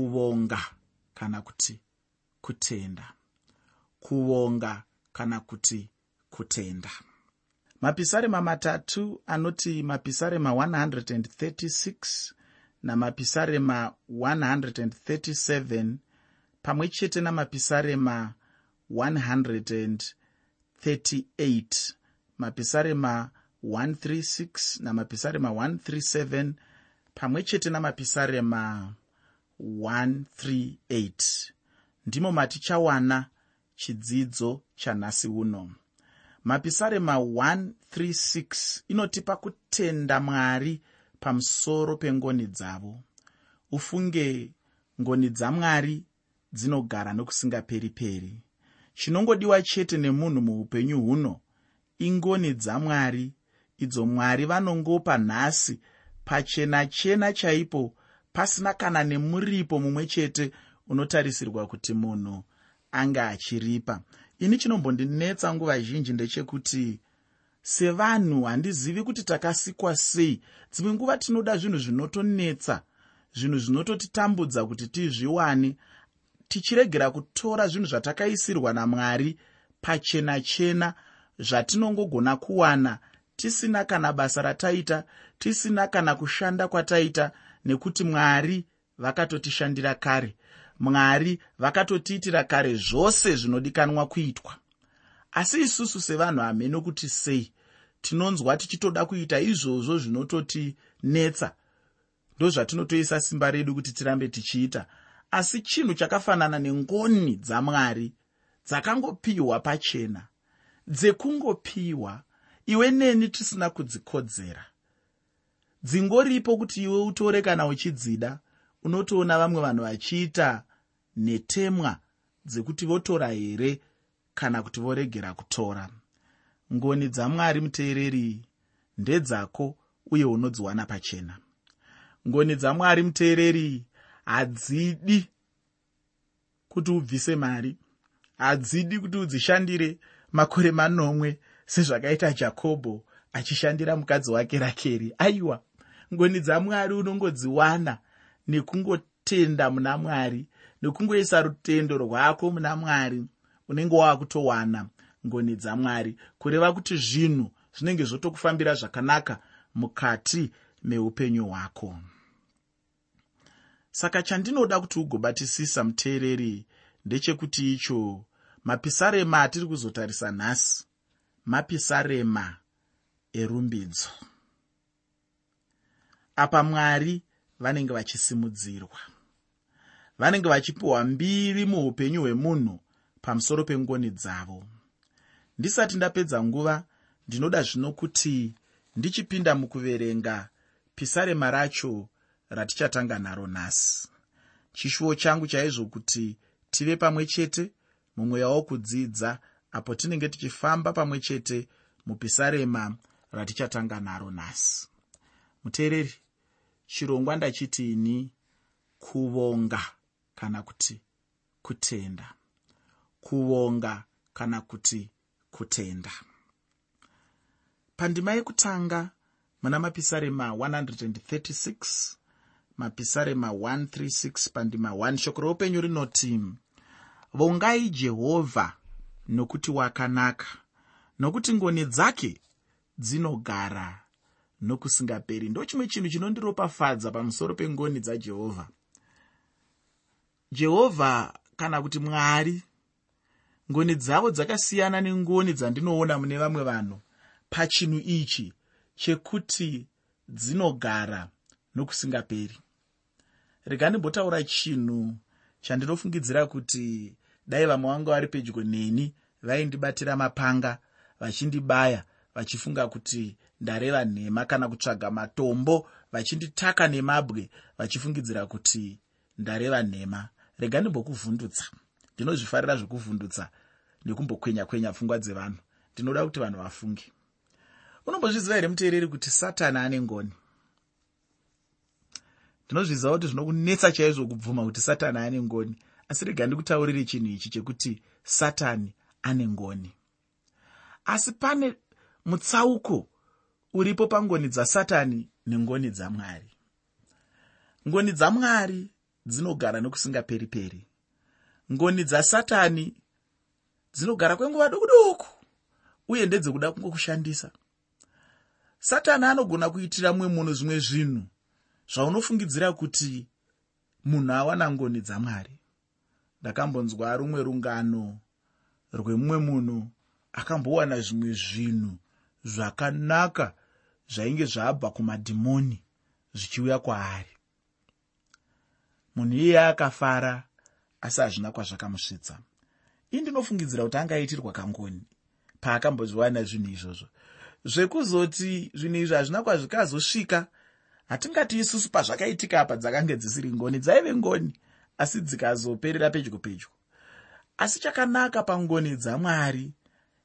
kuvonga kana kuti kutenda. Kuvonga kana kuti kutenda. Mapisarema matatu anoti mapisarema 136 namapisarema 137 pamwe chete namapisarema 138 mapisarema 136 namapisarema 137 pamwe chete namapisarema 138 ndimo matichawana chidzidzo chanhasi uno. Mapisarema 136 inotipa kutenda mwari pamusoro pengoni dzavo. Ufunge ngoni dzamwari dzinogara nokusingaperi-peri. Chinongodiwa chete nemunhu muupenyu huno ingoni dzamwari idzo mwari vanongopa nhasi pachena chena chaipo pasina kana nemuripo mumwe chete unotarisirwa kuti munhu ange achiripa. Ini chinombondinetsa nguva zhinji ndechekuti sevanhu handizivi kuti takasikwa sei. Dzimwe nguva tinoda zvinhu zvinotonetsa zvinhu zvinototitambudza kuti tizviwane tichiregera kutora zvinhu zvatakaisirwa namwari pachena chena zvatinongogona kuwana tisina kana basa rataita tisina kana kushanda kwataita nekuti mwari vakatotishandira kare. Mwari vakatotiitira kare zvose zvinodikanwa kuitwa. Asi isusu sevanhu hameno kuti sei? Tinonzwa tichitoda kuita izvozvo zvinototinetsa. Ndozvatinotoisa simba redu kuti tirambe tichiita. Asi chinhu chakafanana nengoni dzamwari dzakangopiwa pachena. Dzekungopiwa iwe neni tisina kudzikodzera dzingoripo kuti iwe utore kana uchidzida unotoona vamwe vanhu vachiita netemwa dzekuti votora here kana kuti voregera kutora. Ngoni dzamwari muteereri ndedzako uye unodziwana pachena. Ngoni dzamwari muteereri hadzidi kuti ubvise mari hadzidi kuti udzishandire makore manomwe sezvakaita jakobho achishandira mukadzi wake rakeri. Aiwa ngoni dzamwari unongodziwana nekungotenda muna mwari nekungoisa rutendo rwako muna mwari unenge waakutowana ngoni dzamwari kureva kuti zvinhu zvinenge zvotokufambira zvakanaka mukati meupenyu hwako. Saka chandinoda kuti ugobatisisa muteereri ndechekuti icho mapisarema atiri kuzotarisa nhasi mapisarema erumbidzo apa mwari vanenge vachisimudzirwa. Vanenge vachipiwa mbiri muupenyu hwemunhu pamusoro pengoni dzavo. Ndisati ndapedza nguva ndinoda zvino kuti ndichipinda mukuverenga pisarema racho ratichatanga naro nhasi. Chishuwo changu chaizvo kuti tive pamwe chete mumweya wokudzidza apo tinenge tichifamba pamwe chete mupisarema ratichatanga naro nhasi. Muteereri chirongwa ndachitini kuvonga kana kuti kutenda. Kuvonga kana kuti kutenda. Pandima yekutanga muna mapisarema 136 mapisarema 136 pandima 1 shoko roupenyu rinoti vongai jehovha nokuti wakanaka nokuti ngoni dzake dzinogara nokusingaperi. Ndo chimwe chinhu chinondiropafadza pamusoro pengoni dzajehovha jehovha kana kuti mwari ngoni dzavo dzakasiyana nengoni dzandinoona mune vamwe vanhu. Pachinhu ichi chekuti dzinogara nokusingaperi. Rega ndimbotaura chinhu chandinofungidzira kuti dai vamwe vanga vari pedyo neni vaindibatira mapanga vachindibaya vachifunga kuti ndareva nhema kana kutsvaga matombo vachinditaka nemabwe vachifungidzira kuti ndareva nhema rega ndimbokuvhundutsa. Ndinozvifarira zvokuvhundutsa nekumbokwenya kwenya pfungwa dzevanhu. Ndinoda kuti vanhu vafunge. Unombozviziva here muteereri kuti satani ane ngoni? Ndinozviziva kuti zvinokunetsa chaizvo kubvuma kuti satani ane ngoni. Asi rega ndikutauriri chinhu ichi chekuti satani ane ngoni. Asi pane mutsauko uripo pangoni dzasatani nengoni dzamwari. Ngoni dzamwari dzinogara nekusingaperi peri. Ngoni dzasatani dzinogara kwenguva duku duku uye ndedzekuda kungokushandisa. Satani anogona kuitira mumwe munhu zvimwe zvinhu zvaunofungidzira kuti munhu awana ngoni dzamwari. Ndakambonzwa rumwe rungano rwemumwe munhu akambowana zvimwe zvinhu zvakanaka zvainge zvabva kumadhimoni zvichiuya kwaari. Munhu iye akafara asi hazvina kwazvakamusvitsa. Ii ndinofungidzira kuti anga aitirwa kangoni paakambozviwana zvinhu izvozvo. Zvekuzoti zvinhu izvi hazvina kwazvikazosvika hatingati isusu pazvakaitika apa dzakange dzisiri ngoni dzaive ngoni asi dzikazoperera pedyo pedyo. Asi chakanaka pangoni dzamwari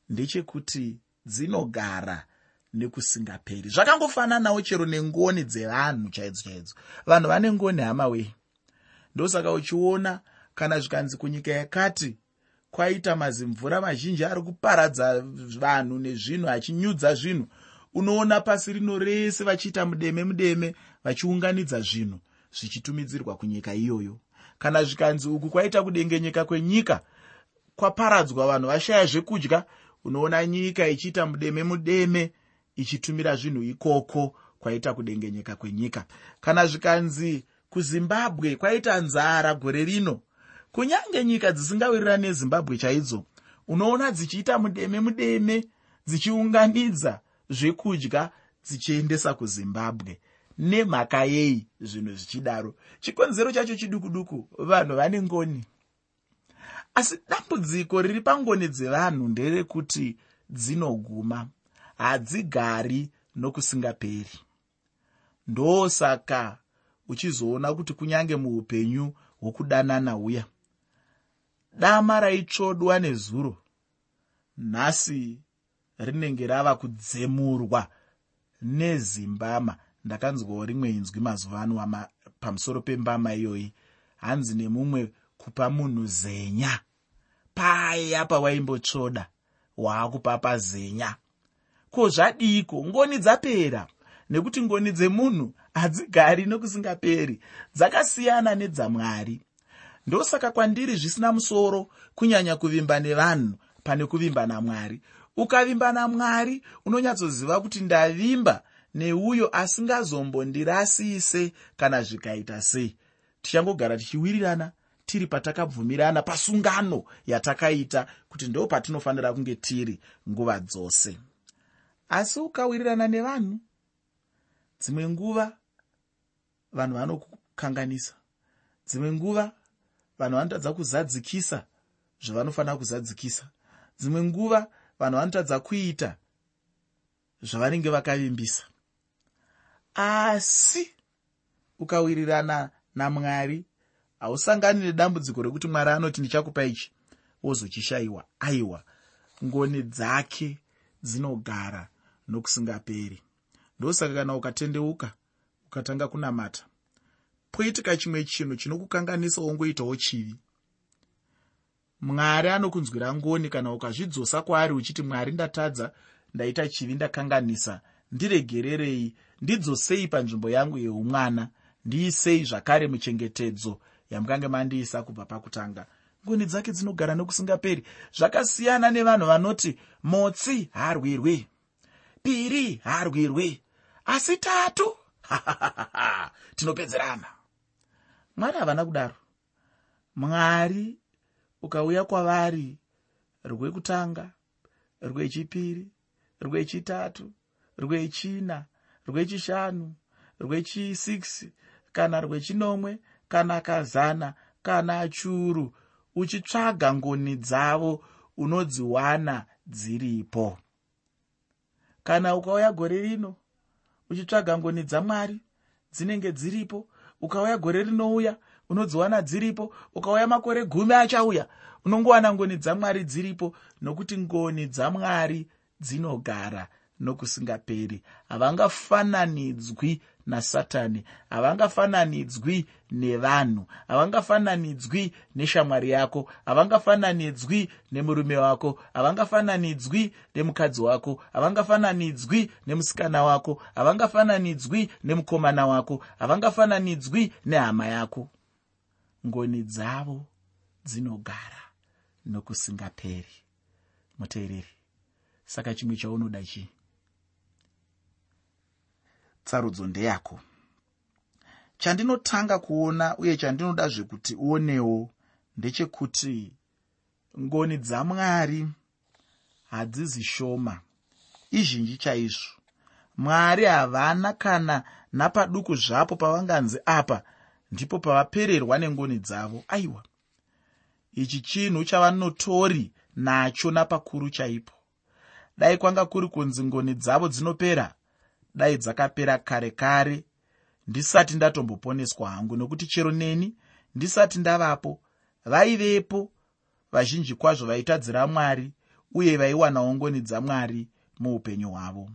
ndechekuti dzinogara nekusingaperi zvakangofananawo chero nengoni dzevanhu chaidzo chaidzo. Vanhu vane ngoni hama wei ndosaka uchiona kana zvikanzi kunyika yakati kwaita mazimvura mazhinji ari kuparadza vanhu nezvinhu achinyudza zvinhu unoona pasi rino rese vachiita mudeme mudeme vachiunganidza zvinhu zvichitumidzirwa kunyika iyoyo. Kana zvikanzi uku kwaita kudengenyeka kwenyika kwaparadzwa vanhu vashaya zvekudya unoona nyika ichiita mudeme mudeme ichitumira zvinhu ikoko kwaita kudengenyeka kwenyika. Kana zvikanzi kuzimbabwe kwaita nzara gore rino kunyange nyika dzisingawirira nezimbabwe chaidzo unoona dzichiita mudeme mudeme dzichiunganidza zvekudya dzichiendesa kuzimbabwe. Nemhaka yei zvinhu zvichidaro? Chikonzero chacho chiduku duku vanhu vane ngoni. Asi dambudziko riri pangoni dzevanhu nderekuti dzinoguma hadzigari nokusingaperi. Ndosaka uchizoona kuti kunyange muupenyu hwokudanana uya dama raitsvodwa nezuro. Nhasi rinenge rava kudzemurwa nezimbama. Ndakanzwawo rimwe inzwi mazuva ano pamusoro pembama iyoyi. Hanzi nemumwe kupa munhu zenya. Paya pawaimbotsvoda waakupapa zenya ko zvadiko? Ngoni dzapera? Nekuti ngoni dzemunhu hadzigari nokusingaperi. Dzakasiyana nedzamwari. Ndosaka kwandiri zvisina musoro kunyanya kuvimba nevanhu pane kuvimba namwari ukavimba namwari unonyatsoziva kuti ndavimba neuyo asingazombondirasise kana zvikaita sei. Tichangogara tichiwirirana tiri patakabvumirana pasungano yatakaita kuti ndo patinofanira kunge tiri nguva dzose asi ukawirirana nevanhu dzimwe nguva vanhu vanokukanganisa dzimwe nguva vanhu vanotadza kuzadzikisa zvavanofanira kuzadzikisa dzimwe nguva vanhu vanotadza kuita zvavanenge vakavimbisa. Asi ukawirirana namwari hausangani nedambudziko rekuti mwari anoti ndichakupa ichi wozochishayiwa aiwa ngoni dzake dzinogara nokusingaperi. Ndosaka kana ukatendeuka ukatanga kunamata poitika chimwe chinhu chinokukanganisa wongoitawo chivi. Mwari anokunzwira ngoni kana ukazvidzosa kwaari uchiti mwari ndatadza ndaita chivi ndakanganisa ndiregererei ndidzosei panzvimbo yangu yeumwana ndiisei zvakare muchengetedzo yamukange mandiisa kubva pakutanga. Ngoni dzake dzinogara nokusingaperi. Zvakasiyana nevanhu vanoti motsi harwirwi piri harwirwi asi tatu. Tinopedzerana. Mwari havana kudaro. Mwari ukauya kwavari rwekutanga rwechipiri rwechitatu rwechina rwechishanu rwechi6 kana rwechinomwe kana kazana kana churu. Uchitsvaga ngoni dzavo unodziwana dziripo kana ukauya gore rino uchitsvaga ngoni dzamwari dzinenge dziripo ukauya gore rinouya unodziwana dziripo ukauya makore gumi achauya unongowana ngoni dzamwari dziripo nokuti ngoni dzamwari dzinogara nokusingaperi. Havangafananidzwi nasatani. Havangafananidzwi nevanhu. Havangafananidzwi neshamwari yako. Havangafananidzwi nemurume wako. Havangafananidzwi nemukadzi wako. Havangafananidzwi nemusikana wako. Havangafananidzwi nemukomana wako. Havangafananidzwi nehama yako. Ngoni dzavo dzinogara nokusingaperi. Muteereri saka chimwe chaunoda chii tsarudzo ndeyako. Chandinotanga kuona uye chandinoda zvekuti uonewo ndechekuti ngoni dzamwari hadzizi shoma izhinji chaizvo. Mwari havana kana napaduku zvapo pavanganzi apa ndipo pavapererwa nengoni dzavo. Aiwa ichi chinhu chavanotori nacho napakuru chaipo. Dai kwanga kuri kunzi ngoni dzavo dzinopera dai dzakapera kare kare. Ndisati ndatomboponeswa hangu nokuti chero neni ndisati ndavapo. Vaivepo vazhinji kwazvo vaitadzira mwari uye vaiwanawo ngoni dzamwari muupenyu hwavo.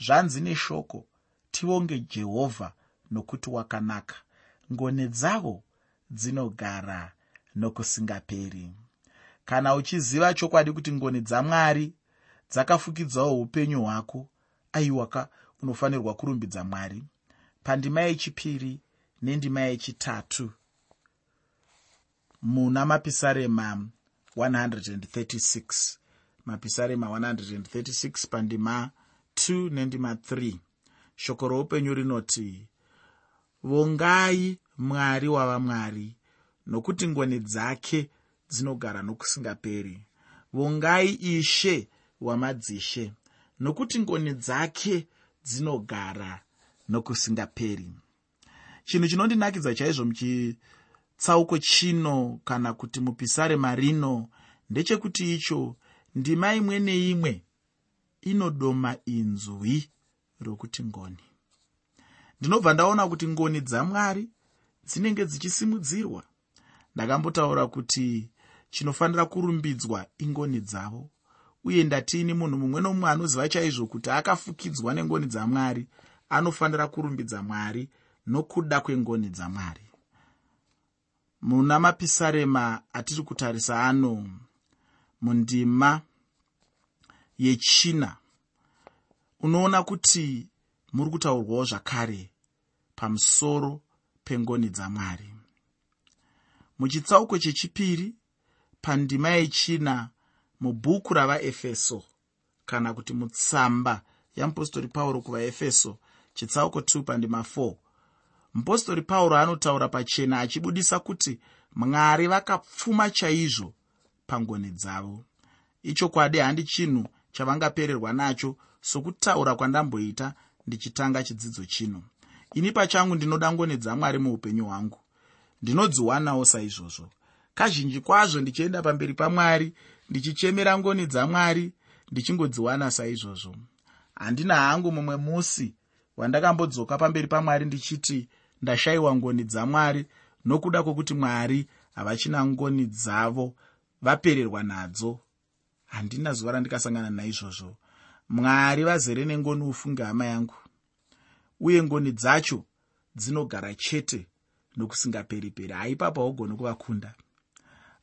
Zvanzi neshoko tivonge jehovha nokuti wakanaka. Ngoni dzavo dzinogara nokusingaperi. Kana uchiziva chokwadi kuti ngoni dzamwari dzakafukidzawo upenyu hwako aiwaka unofanirwa kurumbidza mwari pandima yechipiri nendima yechitatu. Muna mapisarema 136 mapisarema 136 pandima 2 nendima 3 shoko roupenyu rinoti vongai mwari wava mwari nokuti ngoni dzake dzinogara nokusingaperi. Vongai ishe wamadzishe nokuti ngoni dzake dzinogara nokusingaperi. Chinhu chinondinakidza chaizvo muchitsauko chino kana kuti mupisarema rino ndechekuti icho ndima imwe neimwe inodoma inzwi rokuti ngoni. Ndinobva ndaona kuti ngoni dzamwari dzinenge dzichisimudzirwa. Ndakambotaura kuti chinofanira kurumbidzwa ingoni dzavo uye ndatiini munhu mumwe nomumwe anoziva chaizvo kuti akafukidzwa nengoni dzamwari anofanira kurumbidza mwari nokuda kwengoni dzamwari. Muna mapisarema atiri kutarisa ano mundima yechina unoona kuti muri kutaurwawo zvakare pamusoro pengoni dzamwari. Muchitsauko chechipiri pandima yechina mubhuku ravaefeso kana kuti mutsamba yeapostori pauro kuvaefeso chitsauko 2 pandima 4 mupostori pauro anotaura pachena achibudisa kuti mwari vakapfuma chaizvo pangoni dzavo. Ichokwadi handi chinhu chavangapererwa nacho sokutaura kwandamboita ndichitanga chidzidzo chino. Ini pachangu ndinoda ngoni dzamwari muupenyu hwangu. Ndinodziwanawo saizvozvo. Kazhinji kwazvo ndichienda pamberi pamwari ndichichemera ngoni dzamwari ndichingodziwana saizvozvo. Handina hangu mumwe musi wandakambodzoka pamberi pamwari ndichiti ndashayiwa ngoni dzamwari nokuda kwokuti mwari havachina ngoni dzavo vapererwa nadzo. Handina zuva randikasangana naizvozvo. Mwari vazere nengoni ufunge hama yangu uye ngoni dzacho dzinogara chete nokusingaperiperi. Haipapo haugoni kuvakunda.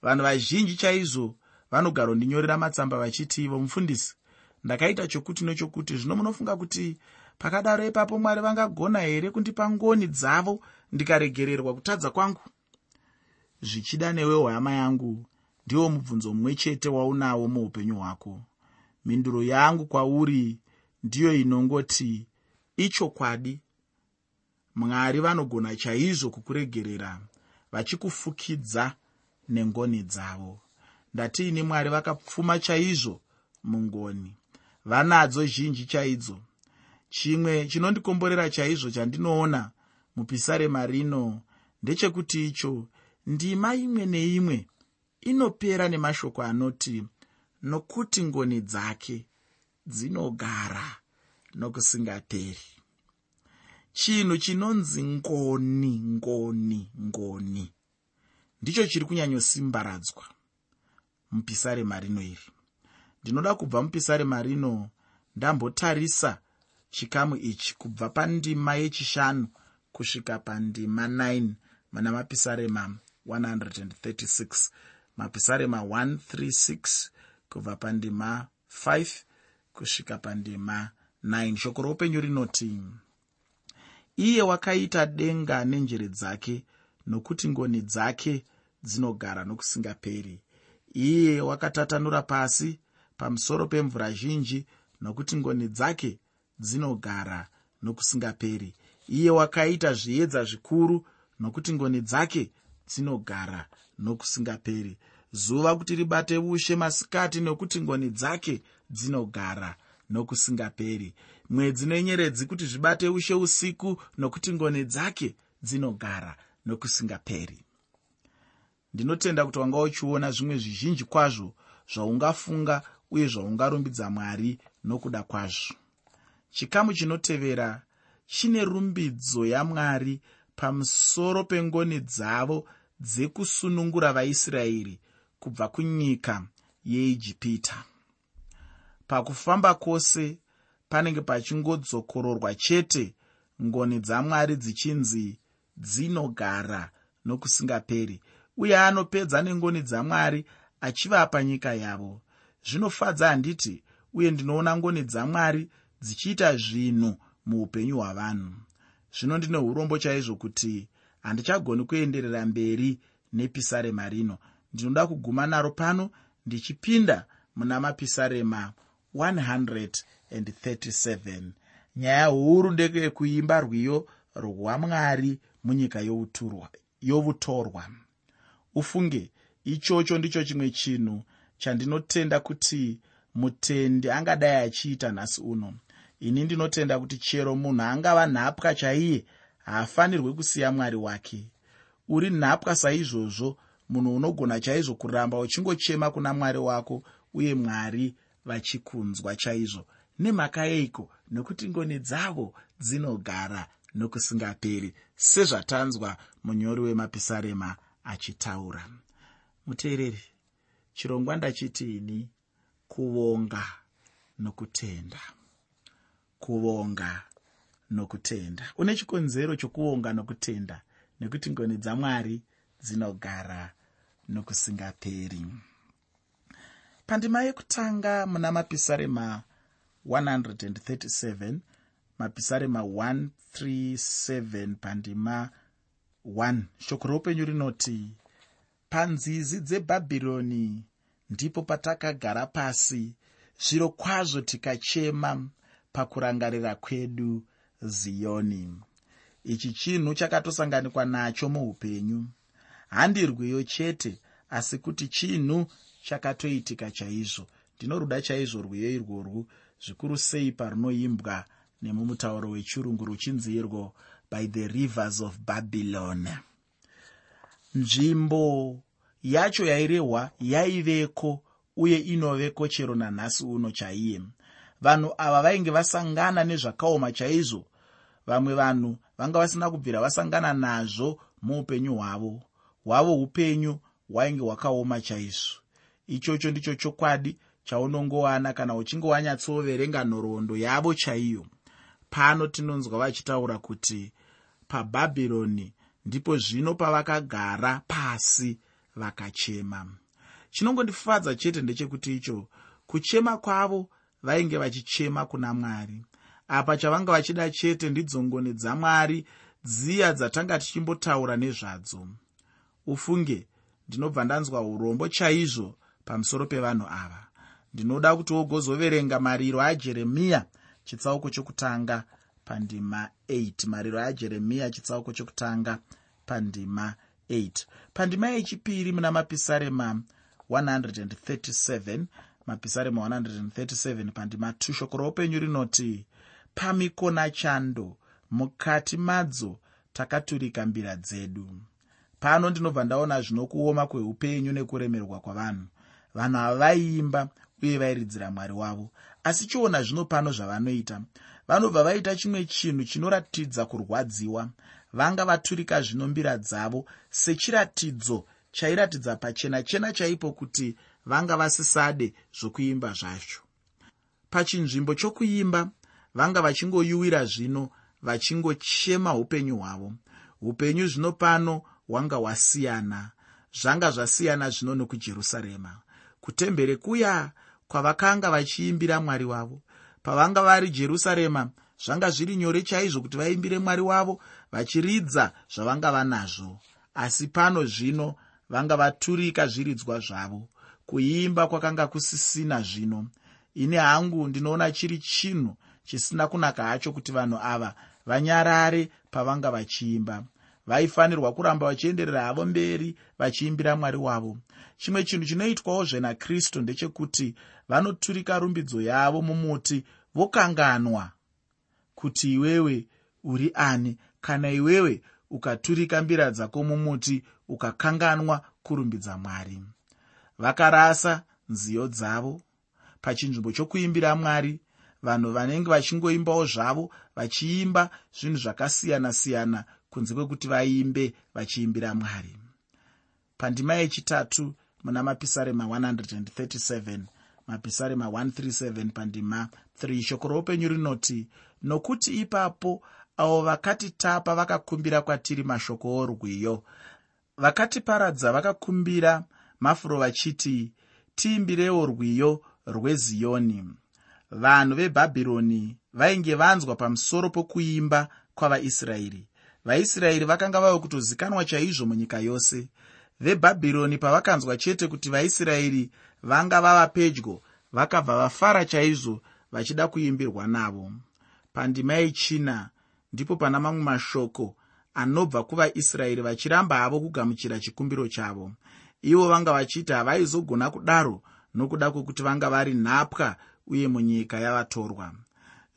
Vanhu vazhinji chaizvo vanogara kundinyorera matsamba vachiti ivo mufundisi ndakaita chokuti nechokuti zvino munofunga kuti pakadaro ipapo mwari vangagona here kundipa ngoni dzavo ndikaregererwa kutadza kwangu? Zvichida newewo hama yangu ndiwo mubvunzo mumwe chete waunawo muupenyu hwako. Mhinduro yangu kwauri ndiyo inongoti ichokwadi mwari vanogona chaizvo kukuregerera vachikufukidza nengoni dzavo ndatiini mwari vakapfuma chaizvo mungoni? Vanadzo zhinji chaidzo? Chimwe chinondikomborera chaizvo chandinoona mupisarema rino ndechekuti icho ndima imwe neimwe inopera nemashoko anoti nokuti ngoni dzake dzinogara nokusingaperi. Chinhu chinonzi ngoni ngoni ngoni. Ndicho chiri kunyanyosimbaradzwa mupisarema rino iri. Ndinoda kubva mupisarema rino ndambotarisa chikamu ichi kubva pandima yechishanu kusvika pandima 9 mana mapisarema 136 mapisarema 136 kubva pandima 5 kusvika pandima 9 shoko roupenyu rinoti iye wakaita denga nenjere dzake nokuti ngoni dzake dzinogara nokusingaperi iye wakatatanura pasi pamusoro pemvura zhinji nokuti ngoni dzake dzinogara nokusingaperi. Iye wakaita zviedza zvikuru nokuti ngoni dzake dzinogara nokusingaperi. Zuva kuti ribate ushe masikati nokuti ngoni dzake dzinogara nokusingaperi. Mwedzi nenyeredzi kuti zvibate ushe usiku nokuti ngoni dzake dzinogara nokusingaperi ndinotenda kuti wanga uchiona zvimwe zvizhinji kwazvo zvaungafunga uye zvaungarumbidza mwari nokuda kwazvo. Chikamu chinotevera chine rumbidzo yamwari pamusoro pengoni dzavo dzekusunungura vaisraeri kubva kunyika yeijipita. Pakufamba kwose panenge pachingodzokororwa chete ngoni dzamwari dzichinzi dzinogara nokusingaperi uye anopedza nengoni dzamwari achivapa nyika yavo. Zvinofadza handiti uye ndinoona ngoni dzamwari dzichiita zvinhu muupenyu hwavanhu. Zvino ndine urombo chaizvo kuti handichagoni kuenderera mberi nepisarema rino. Ndinoda kuguma naro pano ndichipinda muna mapisarema 137 nyaya huru ndekekuimba rwiyo rwamwari munyika yovutorwa ufunge. Ichocho ndicho chimwe chinhu chandinotenda kuti mutendi angadai achiita nhasi uno. Ini ndinotenda kuti chero munhu angava nhapwa chaiye haafanirwi kusiya mwari wake. Uri nhapwa saizvozvo munhu unogona chaizvo kuramba uchingochema kuna mwari wako uye mwari vachikunzwa chaizvo. Nemhaka yeiko? Nekuti ngoni dzavo dzinogara nokusingaperi sezvatanzwa munyori wemapisarema achitaura. Muteereri chirongwa ndachitiini kuvonga nokutenda. Kuvonga nokutenda. Une chikonzero chokuvonga nokutenda nekuti ngoni dzamwari dzinogara nokusingaperi. Pandima yekutanga muna mapisarema 137 mapisarema 137 pandima 1 shoko roupenyu rinoti panzizi dzebhabhironi ndipo patakagara pasi. Zviro kwazvo tikachema pakurangarira kwedu ziyoni ichi chinhu chakatosanganikwa nacho muupenyu. Handirwiyo chete asi kuti chinhu chakatoitika chaizvo. Ndinoruda chaizvo rwiyo irworwu zvikuru sei parunoimbwa nemumutauro wechirungu ruchinzi irwo by the rivers of babylon. Nzvimbo yacho yairehwa yaiveko uye inoveko chero nanhasi uno chaiye. Vanhu ava vainge vasangana nezvakaoma chaizvo vamwe vanhu vanga vasina kubvira vasangana nazvo muupenyu hwavo. Hwavo upenyu hwainge hwakaoma chaizvo. Ichocho ndicho chokwadi chaunongowana kana uchinge wanyatsoverenga nhoroondo yavo chaiyo. Pano tinonzwa vachitaura kuti pabhabhironi ndipo zvino pavakagara pasi vakachema. Chinongondifadza chete ndechekuti icho kuchema kwavo vainge vachichema kuna mwari. Apa chavanga vachida chete ndidzo ngoni dzamwari dziya dzatanga tichimbotaura nezvadzo. Ufunge ndinobva ndanzwa urombo chaizvo pamusoro pevanhu ava. Ndinoda kuti wogozoverenga mariro ajeremiya chitsauko chokutanga pandima 8 mariro ajeremiya chitsauko chokutanga pandima 8 pandima yechipiri muna mapisarema 137 mapisarema 137 pandima 2 shoko roupenyu rinoti pamikona chando mukati madzo takaturika mbira dzedu. Pano ndinobva ndaona zvino kuoma kweupenyu nekuremerwa kwavanhu. Vanhu ava vaiimba uye vairidzira mwari wavo asi chiona zvino pano zvavanoita vanobva vaita chimwe chinhu chinoratidza kurwadziwa. Vanga vaturika zvino mbira dzavo sechiratidzo chairatidza pachena chena chaipo kuti vanga vasisade zvokuimba zvacho. Pachinzvimbo chokuimba vanga vachingoyuwira zvino vachingochema upenyu hwavo. Upenyu zvino pano hwanga hwasiyana zvanga zvasiyana zvino nokujerusarema. Kutembere kuya kwavakanga vachiimbira mwari wavo pavanga vari jerusarema zvanga zviri nyore chaizvo kuti vaimbire mwari wavo vachiridza zvavanga vanazvo. Asi pano zvino vanga vaturika zviridzwa zvavo. Kuimba kwakanga kusisina zvino. Ini hangu ndinoona chiri chinhu chisina kunaka hacho kuti vanhu ava vanyarare pavanga vachiimba vaifanirwa kuramba vachienderera havo mberi vachiimbira mwari wavo. Chimwe chinhu chinoitwawo zvenakristu ndechekuti vanoturika rumbidzo yavo mumuti vokanganwa kuti iwewe uri ani. Kana iwewe ukaturika mbira dzako mumuti ukakanganwa kurumbidza mwari. Vakarasa nziyo dzavo. Pachinzvimbo chokuimbira mwari vanhu vanenge vachingoimbawo zvavo vachiimba zvinhu zvakasiyana-siyana kunze kwekuti vaimbe vachiimbira mwari. Pandima yechitatu muna mapisarema 137 mapisarema 137 pandima 3 shoko roupenyu rinoti nokuti ipapo avo vakatitapa vakakumbira kwatiri mashoko orwiyo. Vakatiparadza vakakumbira mafuro vachiti tiimbirewo rwiyo rweziyoni vanhu vebhabhironi vainge vanzwa pamusoro pokuimba kwavaisraeri vaisraeri vakanga vava kutozikanwa chaizvo munyika yose. Vebhabhironi pavakanzwa chete kuti vaisraeri vanga vava pedyo vakabva vafara chaizvo vachida kuimbirwa navo. Pandima yechina ndipo pana mamwe mashoko anobva kuvaisraeri vachiramba havo kugamuchira chikumbiro chavo. Ivo vanga vachiti havaizogona kudaro nokuda kwekuti vanga vari nhapwa uye munyika yavatorwa.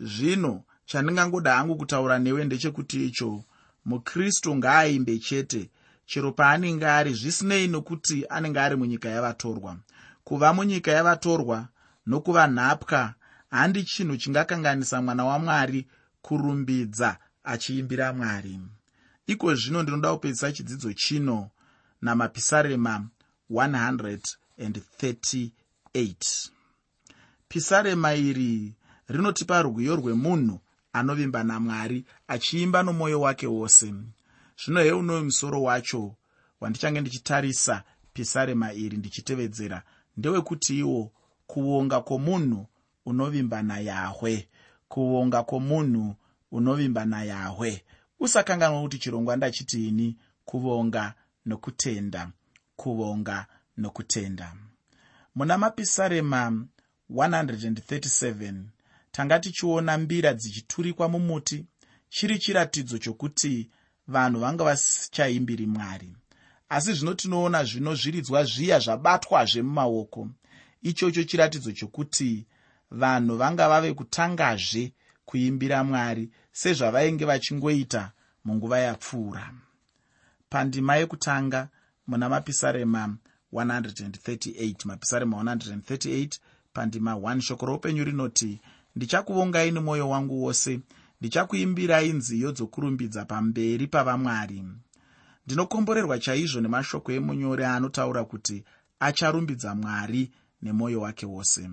Zvino chandingangoda hangu kutaura newe ndechekuti icho mukristu ngaaimbe chete. Chero paanenge ari zvisinei nokuti anenge ari munyika yavatorwa. Kuva munyika yavatorwa nokuva nhapwa handi chinhu chingakanganisa mwana wamwari kurumbidza achiimbira mwari. Iko zvino ndinoda kupedzisa chidzidzo chino namapisarema 138 pisarema iri rinotipa rwiyo rwemunhu anovimba namwari achiimba nomwoyo wake wose. Zvino heunoyo musoro wacho wandichange ndichitarisa pisarema iri ndichitevedzera ndewekuti iwo kuvonga kwomunhu unovimba nayahwe kuvonga kwomunhu unovimba nayahwe. Usakanganwa kuti chirongwa ndachitiini kuvonga nokutenda kuvonga nokutenda. Muna mapisarema 137 tanga tichiona mbira dzichiturikwa mumuti chiri chiratidzo chokuti vanhu vanga vasichaimbiri mwari. Asi zvino tinoona zvino zviridzwa zviya zvabatwazve mumaoko ichocho chiratidzo chokuti vanhu vanga vave kutangazve kuimbira mwari sezvavainge vachingoita munguva yapfuura. Pandima yekutanga muna mapisarema 138 mapisarema 138 pandima 1 shoko roupenyu rinoti ndichakuvongai nemwoyo wangu wose. Ndichakuimbirai nziyo dzokurumbidza pamberi pavamwari. Ndinokomborerwa chaizvo nemashoko emunyori anotaura kuti acharumbidza mwari nemwoyo wake wose.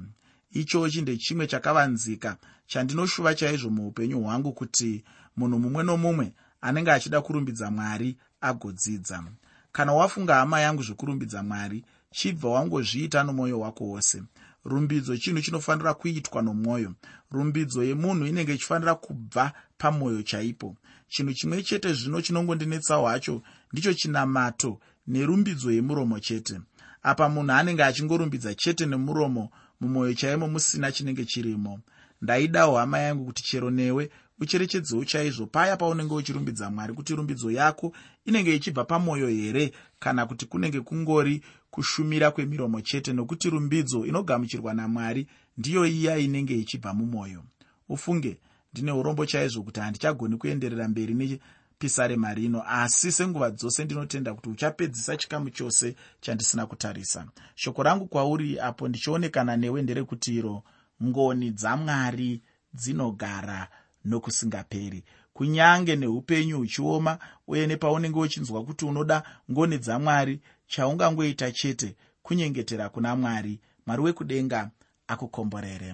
Ichochi ndechimwe chakavanzika chandinoshuva chaizvo muupenyu hwangu kuti munhu mumwe nomumwe anenge achida kurumbidza mwari agodzidza. Kana wafunga hama yangu zvekurumbidza mwari chibva wangozviita nomwoyo wako wose rumbidzo chinhu chinofanira kuitwa nomwoyo. Rumbidzo yemunhu inenge ichifanira kubva pamwoyo chaipo. Chinhu chimwe chete zvino chinongondinetsawo hacho ndicho chinamato nerumbidzo yemuromo chete. Apa munhu anenge achingorumbidza chete nemuromo mumwoyo chaimo musina chinenge chirimo. Ndaidawo hama yangu kuti chero newe ucherechedzewo chaizvo paya paunenge uchirumbidza mwari kuti rumbidzo yako inenge ichibva pamwoyo here? Kana kuti kunenge kungori kushumira kwemiromo chete nokuti rumbidzo inogamuchirwa namwari ndiyo iya inenge ichibva mumwoyo ufunge ndine urombo chaizvo kuti handichagoni kuenderera mberi nepisarema rino asi senguva dzose ndinotenda kuti uchapedzisa chikamu chose chandisina kutarisa. Shoko rangu kwauri apo ndichionekana newe nderekuti iro ngoni dzamwari dzinogara nokusingaperi. Kunyange neupenyu huchioma uye nepaunenge uchinzwa kuti unoda ngoni dzamwari chaungangoita chete kunyengetera kuna mwari. Mwari wekudenga akukomborere